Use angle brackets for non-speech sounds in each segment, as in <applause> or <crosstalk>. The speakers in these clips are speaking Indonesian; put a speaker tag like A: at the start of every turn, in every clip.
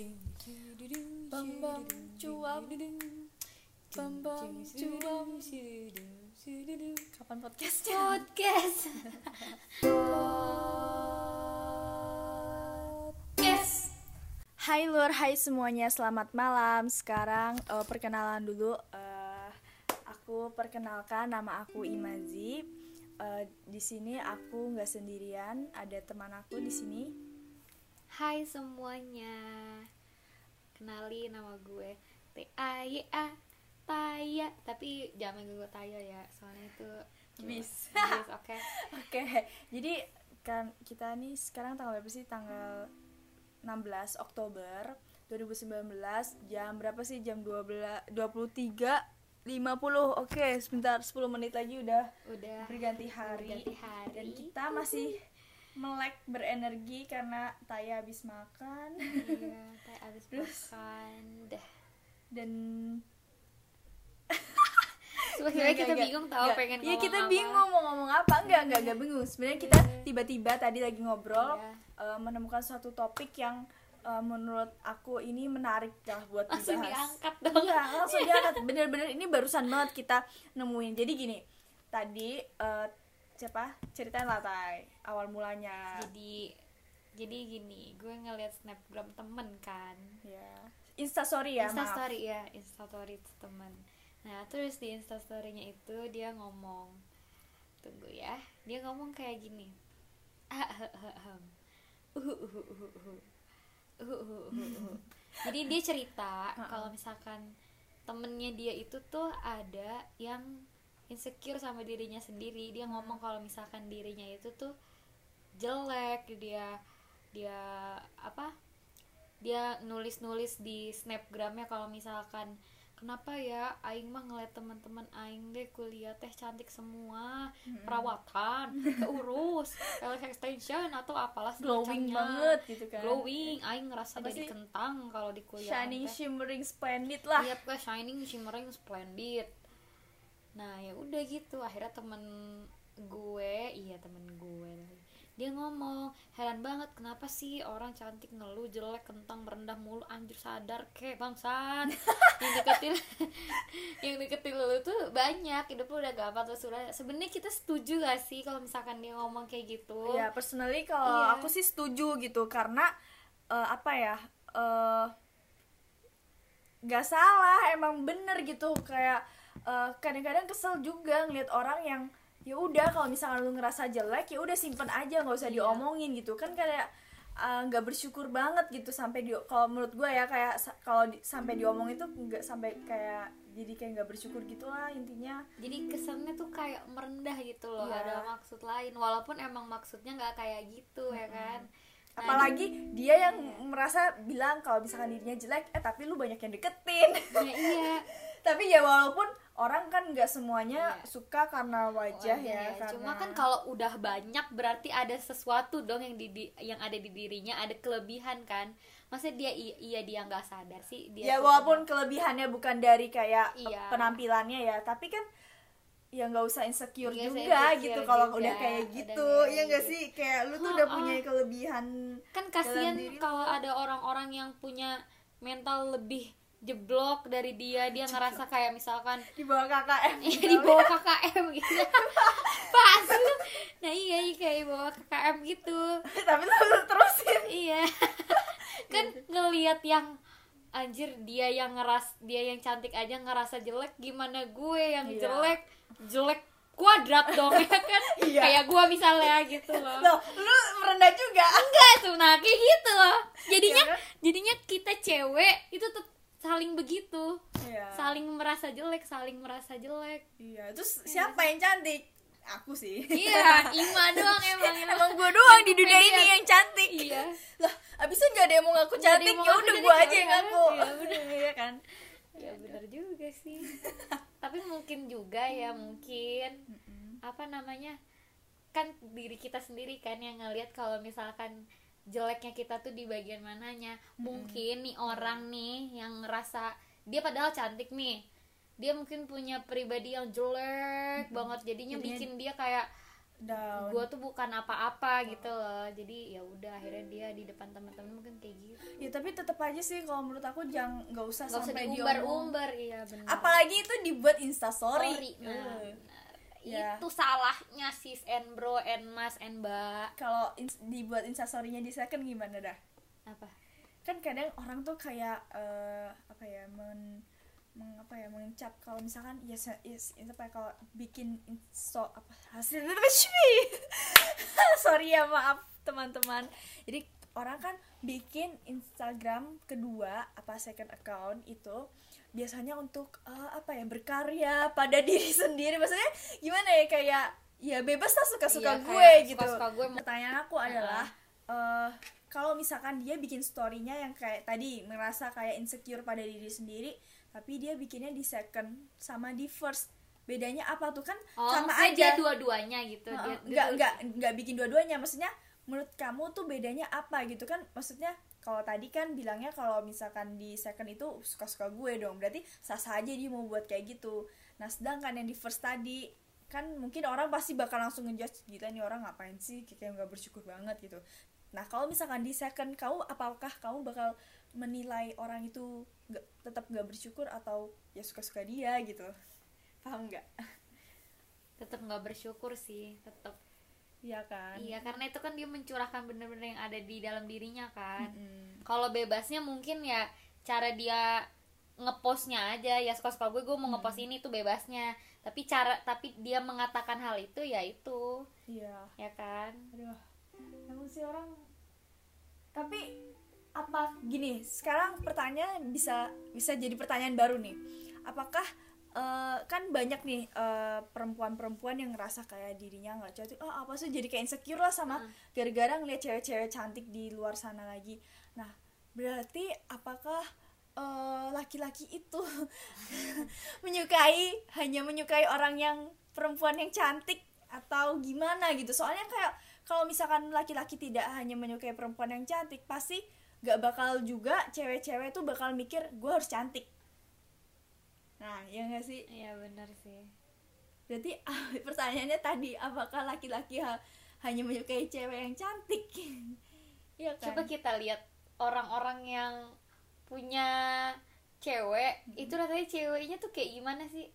A: Bam bam cuap Bam bam cuap Kapan podcastnya?
B: podcast.
A: Podcast. Hai Lur, hai semuanya, selamat malam. Sekarang eh, perkenalan dulu. Eh, Aku perkenalkan, nama aku Imazi. Eh, Di sini aku nggak sendirian, ada teman aku di sini
B: Hai semuanya Kenali nama gue T A Y A Taya Tapi jangan manggil gue Taya ya Soalnya itu
A: Bis.
B: Bis, oke <laughs>
A: Oke, jadi kan kita nih sekarang tanggal berapa sih? Tanggal 16 Oktober 2019 Jam berapa sih? Jam 12 23 50 Oke, sebentar 10 menit lagi udah
B: Udah
A: berganti hari
B: Berganti hari.
A: Dan kita masih melek berenergi karena Taya habis makan.
B: Iya Taya <laughs> abis
A: Terus?
B: makan Dah
A: Dan <laughs>
B: Sebenarnya kita
A: nggak,
B: bingung tau
A: nggak.
B: pengen
A: Iya
B: ngomong
A: kita
B: apa.
A: bingung mau ngomong apa. Enggak, enggak, enggak bingung. Sebenarnya kita tiba-tiba tadi lagi ngobrol
B: Iya.
A: eh, Menemukan suatu topik yang eh, menurut aku ini menarik lah buat
B: Langsung
A: dibahas.
B: diangkat dong.
A: Iya langsung <laughs> diangkat. Bener-bener ini barusan banget kita nemuin. Jadi gini Tadi eh, siapa ceritain lah Tay awal mulanya
B: Jadi Jadi gini Gue ngeliat snapgram temen kan
A: ya instastory ya
B: Insta
A: maaf
B: story ya, Insta story teman. Nah, terus di Insta story-nya itu dia ngomong. Tunggu ya. Dia ngomong kayak gini. Ahem. Uhu, uhu, uhu, uhu. Uhu, uhu, uhu, uhu. <laughs> Jadi dia cerita kalau misalkan temennya dia itu tuh ada yang insecure sama dirinya sendiri. Dia ngomong kalau misalkan dirinya itu tuh jelek, dia dia apa? dia nulis-nulis di snapgramnya kalau misalkan kenapa ya? Aing mah ngeliat teman-teman aing deh kuliah teh cantik semua perawatan keurus <laughs> LX extension atau apalah
A: glowing banget gitu kan.
B: Glowing. Aing ngerasa
A: Apa
B: jadi
A: sih?
B: kentang kalau di kuliah
A: shining shimmering splendid lah.
B: Iya pokoknya shining shimmering splendid nah ya udah gitu. Akhirnya temen gue iya temen gue dia ngomong heran banget kenapa sih orang cantik ngeluh jelek kentang merendah mulu anjir sadar kek bangsat. <laughs> Yang deketin <laughs> yang deketin lu tuh banyak hidup lu udah gampang terus udah sebenarnya kita setuju gak sih kalau misalkan dia ngomong kayak gitu?
A: Ya personally kalau
B: Iya.
A: aku sih setuju gitu karena eh, apa ya eh nggak salah emang bener gitu kayak eh, kadang-kadang kesel juga ngeliat orang yang ya udah kalau misalkan lu ngerasa jelek ya udah simpen aja nggak usah
B: Iya.
A: diomongin gitu. Kan kayak eh, nggak bersyukur banget gitu sampai di kalau menurut gue ya kayak kalau di- sampai diomong itu nggak sampai kayak jadi kayak nggak bersyukur gitulah intinya.
B: Jadi kesannya tuh kayak merendah gitu loh
A: Iya.
B: ada maksud lain. Walaupun emang maksudnya nggak kayak gitu ya kan? Nah,
A: apalagi dia yang merasa bilang kalau misalkan dirinya jelek eh tapi lu banyak yang deketin.
B: Ya iya. <laughs>
A: Tapi ya walaupun orang kan nggak semuanya
B: Iya.
A: suka karena wajah,
B: Wajah
A: ya,
B: ya.
A: karena
B: cuma kan kalau udah banyak berarti ada sesuatu dong yang di, di- yang ada di dirinya ada kelebihan kan masa dia iya, iya dia nggak sadar sih dia
A: ya walaupun
B: udah-
A: kelebihannya bukan dari kayak
B: Iya.
A: penampilannya ya tapi kan ya nggak usah insecure
B: Nggak usah
A: juga
B: insecure
A: gitu kalau udah kayak
B: udah
A: gitu
B: kayak
A: ya nggak sih kayak lu tuh
B: Ha-ha.
A: udah punya kelebihan
B: kan kasihan kalau ada orang-orang yang punya mental lebih jeblok dari dia dia ngerasa kayak misalkan <laughs>
A: di bawah KKM
B: Iya di bawah KKM gitu. <laughs> Pas Nah iya iya, kayak di bawah KKM gitu. <laughs>
A: Tapi lu terusin.
B: Iya. Kan ngelihat yang Anjir dia yang ngeras Dia yang cantik aja ngerasa jelek Gimana gue yang
A: Iya.
B: jelek? Jelek kuadrat dong ya kan?
A: Iya.
B: Kayak gue misalnya gitu loh.
A: Loh lu merendah juga?
B: Enggak tuh nah kayak gitu loh. Jadinya
A: Iya kan?
B: Jadinya kita cewek Itu tuh saling begitu
A: Iya.
B: Saling merasa jelek Saling merasa jelek
A: Iya, terus siapa yang cantik? Aku sih.
B: Iya, Ima <laughs> doang emang.
A: Emang gue doang di dunia ini yang cantik.
B: Iya.
A: Lah, abisnya gak ada yang mau ngaku
B: Nggak
A: cantik, ya udah gue
B: ya
A: aja yang ngaku.
B: Iya, udah. <laughs>
A: Iya kan?
B: Ya benar juga sih. <laughs> Tapi mungkin juga ya mungkin apa namanya? Kan diri kita sendiri kan yang ngelihat kalau misalkan jeleknya kita tuh di bagian mananya. Mungkin nih orang nih yang ngerasa dia padahal cantik nih. Dia mungkin punya pribadi yang jelek banget. Jadinya
A: Jadinya-
B: bikin dia kayak
A: down.
B: Gue tuh bukan apa-apa gitu loh. Jadi ya udah akhirnya dia di depan teman-teman mungkin kayak gitu.
A: Ya tapi tetap aja sih kalau menurut aku jangan nggak usah
B: usah
A: sampai
B: diumbar-umbar. iya benar
A: apalagi itu dibuat instastory
B: Sorry, nah,
A: Eh. Ya.
B: itu salahnya sis and bro and mas and mbak.
A: Kalau ins- dibuat instastorynya di second gimana dah?
B: Apa?
A: Kan kadang orang tuh kayak eh, apa ya men, meng- apa ya mengencap kalau misalkan ya se- yes, itu apa ya, kalau bikin insto apa hasil <laughs> sorry ya maaf teman-teman. Jadi orang kan bikin Instagram kedua apa second account itu biasanya untuk eh, apa ya berkarya pada <laughs> diri sendiri. Maksudnya gimana ya kayak ya bebas lah suka-suka
B: Iya,
A: gue gitu.
B: suka-suka gue
A: pertanyaan aku adalah eh kalau misalkan dia bikin storynya yang kayak tadi merasa kayak insecure pada diri sendiri tapi dia bikinnya di second sama di first. Bedanya apa tuh? Kan
B: oh
A: sama aja
B: dia dua-duanya gitu.
A: Heeh,
B: dia, dia
A: nggak nggak nggak bikin dua-duanya. Maksudnya menurut kamu tuh bedanya apa gitu? Kan maksudnya kalau tadi kan bilangnya kalau misalkan di second itu suka-suka gue dong. Berarti sah-sah aja dia mau buat kayak gitu. Nah sedangkan yang di first tadi kan mungkin orang pasti bakal langsung ngejudge gila nih orang ngapain sih? Kayak nggak bersyukur banget gitu. Nah kalau misalkan di second kamu apakah kamu bakal menilai orang itu nggak tetap nggak bersyukur atau ya suka-suka dia gitu? Paham nggak?
B: Tetap nggak bersyukur sih tetap
A: Iya kan?
B: Iya karena itu kan dia mencurahkan bener-bener yang ada di dalam dirinya kan.
A: Mm-mm.
B: kalau bebasnya mungkin ya cara dia ngepostnya aja ya suka-suka gue gue mau ngepost ini tuh bebasnya. Tapi cara tapi dia mengatakan hal itu ya itu.
A: Iya.
B: Ya kan?
A: Aduh emang sih orang tapi apa gini sekarang pertanyaan bisa bisa jadi pertanyaan baru nih. Apakah eh, kan banyak nih eh, perempuan-perempuan yang ngerasa kayak dirinya nggak cantik oh apa sih? Jadi kayak insecure lah sama gara-gara ngeliat cewek-cewek cantik di luar sana lagi. Nah berarti apakah eh, laki-laki itu <laughs> menyukai hanya menyukai orang yang perempuan yang cantik atau gimana gitu? Soalnya kayak kalau misalkan laki-laki tidak hanya menyukai perempuan yang cantik pasti gak bakal juga cewek-cewek tuh bakal mikir gue harus cantik nah ya gak sih?
B: Iya benar sih.
A: Berarti pertanyaannya tadi apakah laki-laki ha- hanya menyukai cewek yang cantik? <laughs> Iya kan?
B: Coba kita lihat orang-orang yang punya cewek itu rasanya ceweknya tuh kayak gimana sih?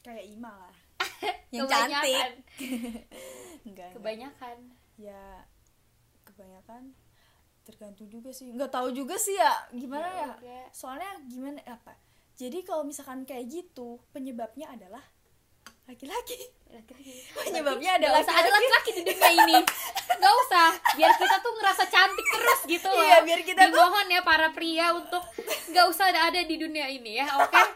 A: Kayak Ima lah. <laughs> Yang
B: Kebanyakan.
A: cantik. <laughs> Enggak, enggak.
B: kebanyakan.
A: Ya kebanyakan tergantung juga sih. Nggak tahu juga sih ya gimana
B: Ya
A: ya,
B: udah.
A: soalnya gimana apa jadi kalau misalkan kayak gitu penyebabnya adalah laki-laki. <laughs> Penyebabnya
B: Gak
A: adalah
B: usah ada laki-laki di dunia ini. Gak usah. Biar kita tuh ngerasa cantik terus gitu loh.
A: Iya, biar kita tuh-
B: Dimohon ya para pria untuk Gak usah ada, di dunia ini ya Oke? <laughs>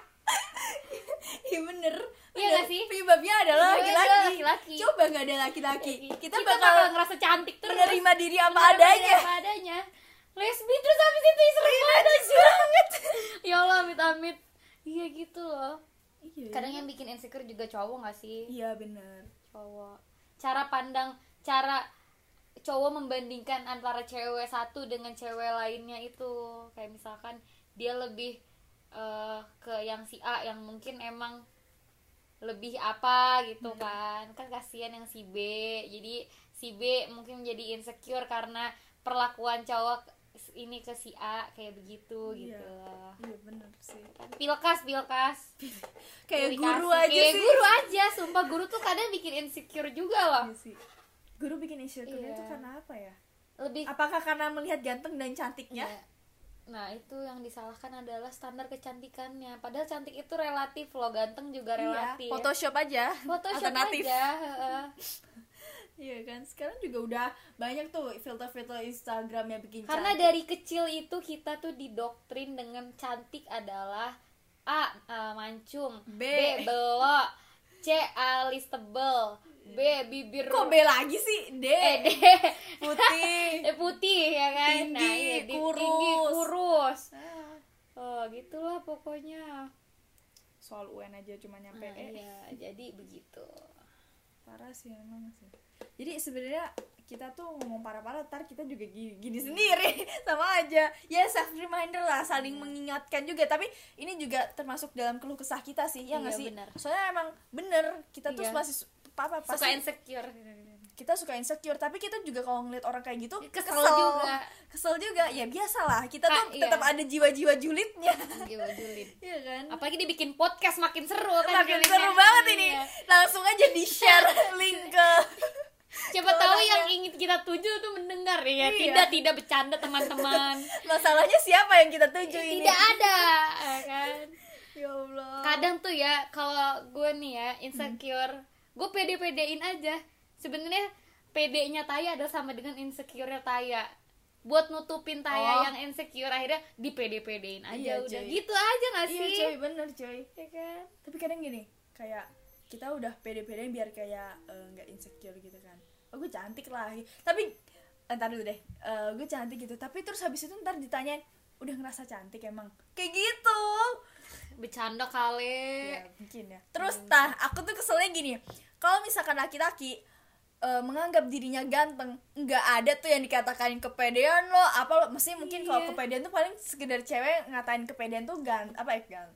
A: Iya bener.
B: Iya nggak sih?
A: penyebabnya adalah
B: Penyebabnya
A: laki-laki.
B: laki-laki.
A: coba nggak ada laki-laki. Kita,
B: kita
A: bakal,
B: bakal ngerasa cantik terus.
A: menerima diri apa
B: Menerima
A: adanya.
B: diri apa adanya. Lesbi terus habis itu serem banget. <laughs> Ya Allah amit-amit Iya gitu loh.
A: Iya
B: Kadang yang bikin insecure juga cowok gak sih?
A: iya bener.
B: Cowok. Cara pandang cara cowok membandingkan antara cewek satu dengan cewek lainnya itu. Kayak misalkan dia lebih eh, ke yang si A yang mungkin emang lebih apa gitu kan. Kan kasihan yang si B. Jadi si B mungkin menjadi insecure karena perlakuan cowok ini ke si A kayak begitu
A: Iya.
B: gitu
A: iya bener sih
B: kan pilkas pilkas <laughs>
A: kayak guru aja
B: kayak
A: sih
B: guru aja sumpah guru tuh kadang bikin insecure juga loh
A: Iya sih. Guru bikin insecure
B: Iya.
A: itu karena apa ya?
B: lebih
A: Apakah karena melihat ganteng dan cantiknya?
B: Iya. Nah itu yang disalahkan adalah standar kecantikannya Padahal cantik itu relatif loh Ganteng juga relatif
A: Iya, Photoshop aja.
B: Photoshop
A: alternatif.
B: aja. <laughs>
A: Iya kan, sekarang juga udah banyak tuh filter-filter Instagram yang bikin
B: Karena
A: cantik.
B: dari kecil itu kita tuh didoktrin dengan cantik adalah A. eh, mancung
A: B.
B: belok C. alis tebel B. bibir
A: Kok B lagi sih? D.
B: eh, D.
A: Putih. <laughs>
B: Eh, putih ya kan
A: Tinggi,
B: iya, di-
A: kurus.
B: tinggi kurus
A: Ah,
B: oh gitulah pokoknya
A: Soal UN aja cuma nyampe
B: Nah,
A: E.
B: iya jadi begitu
A: Parah sih emang sih. Jadi sebenarnya kita tuh ngomong parah-parah ntar kita juga gini, gini sendiri <laughs> sama aja ya self reminder lah saling
B: Hmm.
A: mengingatkan juga tapi ini juga termasuk dalam keluh kesah kita sih ya
B: Iya,
A: nggak sih
B: benar.
A: soalnya emang bener kita tuh
B: Iya.
A: masih apa
B: suka
A: pasti
B: insecure
A: kita suka insecure tapi kita juga kalau ngeliat orang kayak gitu
B: Kesel juga.
A: kesel juga ya biasalah kita tuh
B: iya.
A: tetap ada jiwa-jiwa julidnya
B: Gila, julid <laughs>
A: iya kan
B: apalagi dibikin podcast makin seru kan
A: makin
B: julidnya.
A: seru
B: Iya.
A: Langsung aja di share link ke
B: Siapa tahu
A: nanya-
B: yang ingin kita tuju tuh mendengar ya.
A: Iya.
B: Tidak tidak bercanda teman-teman. <laughs>
A: masalahnya siapa yang kita tuju ini
B: tidak ada, ya kan?
A: ya Allah
B: Kadang tuh ya kalau gue nih ya insecure, gue pede-pedein aja. Sebenarnya pedenya Taya ada sama dengan insecure-nya Taya. Buat nutupin Taya
A: Oh.
B: yang insecure akhirnya di pede-pedein aja
A: Iya,
B: udah.
A: cuy.
B: Gitu aja gak
A: iya
B: sih?
A: coy bener coy
B: Ya kan?
A: tapi kadang gini kayak kita udah pede-pedein biar kayak eh, nggak insecure gitu kan. Oh gue cantik lah. Tapi entar dulu deh. Eh, gue cantik gitu. Tapi terus habis itu ntar ditanyain udah ngerasa cantik emang? Kayak gitu.
B: Bercanda kali.
A: ya mungkin ya. Terus tah aku tuh keselnya gini. Kalau misalkan laki-laki eh, menganggap dirinya ganteng nggak ada tuh yang dikatakan kepedean lo. Apa lo? Mesti mungkin kalau
B: Iya.
A: kepedean tuh paling sekedar cewek ngatain kepedean tuh gan apa ya gan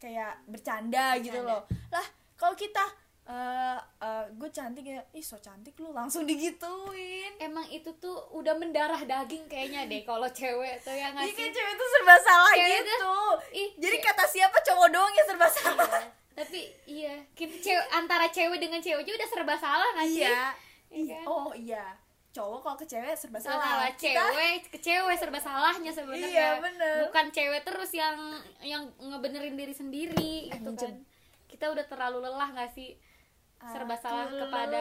A: kayak bercanda, gitu
B: Bercanda.
A: loh. Lah kalau kita eh eh, gue cantik ya ih so cantik lu langsung digituin
B: Emang itu tuh udah mendarah daging kayaknya deh kalau cewek tuh yang
A: Iya
B: ngasih
A: kayak cewek tuh serba salah
B: Cewek
A: gitu
B: tuh, ih,
A: jadi
B: ce-
A: kata siapa cowok doang yang serba salah
B: Iya. tapi iya kita cewek antara cewek dengan cewek juga udah serba salah nggak sih
A: iya
B: Iya
A: iya
B: kan?
A: oh iya cowok kalau ke cewek serba salah
B: salah
A: Kita-
B: cewek ke cewek serba salahnya sebenarnya
A: Iya, bener.
B: bukan cewek terus yang yang ngebenerin diri sendiri gitu kan. Kita udah terlalu lelah nggak sih? Serba
A: Aku
B: salah kepada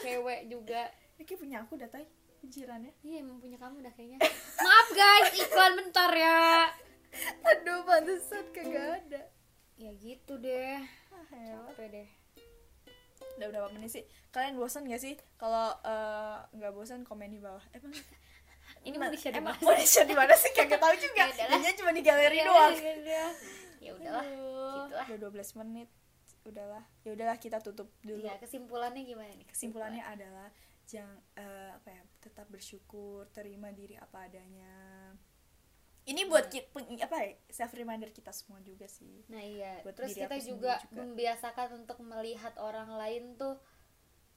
B: cewek juga.
A: Ini kayak punya aku datai pikirannya
B: iya emang punya kamu dah kayaknya. Maaf guys iklan bentar ya.
A: Aduh pantesan kagak ada.
B: Ya gitu deh.
A: Ah,
B: capek deh.
A: Udah berapa menit sih? Kalian bosan gak sih? Kalau eh, nggak bosan komen di bawah. Emang
B: ini mau di share di mana?
A: share di mana sih? Kagak tahu juga. <laughs>
B: Ya.
A: Kayaknya cuma di galeri
B: Iya,
A: doang.
B: iya. Ya udahlah
A: Aduh,
B: gitu lah.
A: udah 12 menit udahlah ya udahlah kita tutup dulu
B: ya kesimpulannya gimana nih
A: kesimpulannya adalah jangan eh, apa ya tetap bersyukur terima diri apa adanya ini buat
B: Iya.
A: kita apa ya self reminder kita semua juga sih
B: Nah iya,
A: buat
B: terus kita juga,
A: juga.
B: membiasakan untuk melihat orang lain tuh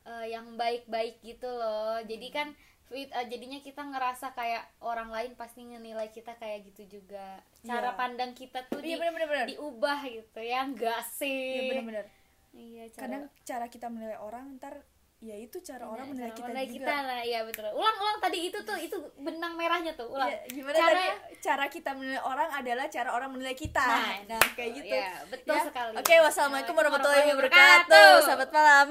B: eh, yang baik-baik gitu loh. Jadi
A: Hmm.
B: kan eh, jadinya kita ngerasa kayak orang lain pasti ngenilai kita kayak gitu juga. Cara
A: Iya.
B: pandang kita tuh
A: iya
B: di-
A: bener bener bener
B: diubah gitu ya, enggak sih?
A: iya bener bener
B: Iya, cara
A: kadang cara kita menilai orang ntar ya itu cara orang
B: Nah,
A: menilai
B: cara
A: kita
B: menilai
A: juga
B: kita lah, iya betul. Ulang-ulang tadi itu tuh itu benang merahnya tuh, ulang.
A: Ya, gimana
B: cara
A: tadi cara kita menilai orang adalah cara orang menilai kita
B: Nah,
A: nah, kayak gitu
B: Iya, betul
A: Ya.
B: sekali.
A: oke wassalamualaikum warahmatullahi
B: wabarakatuh.
A: selamat malam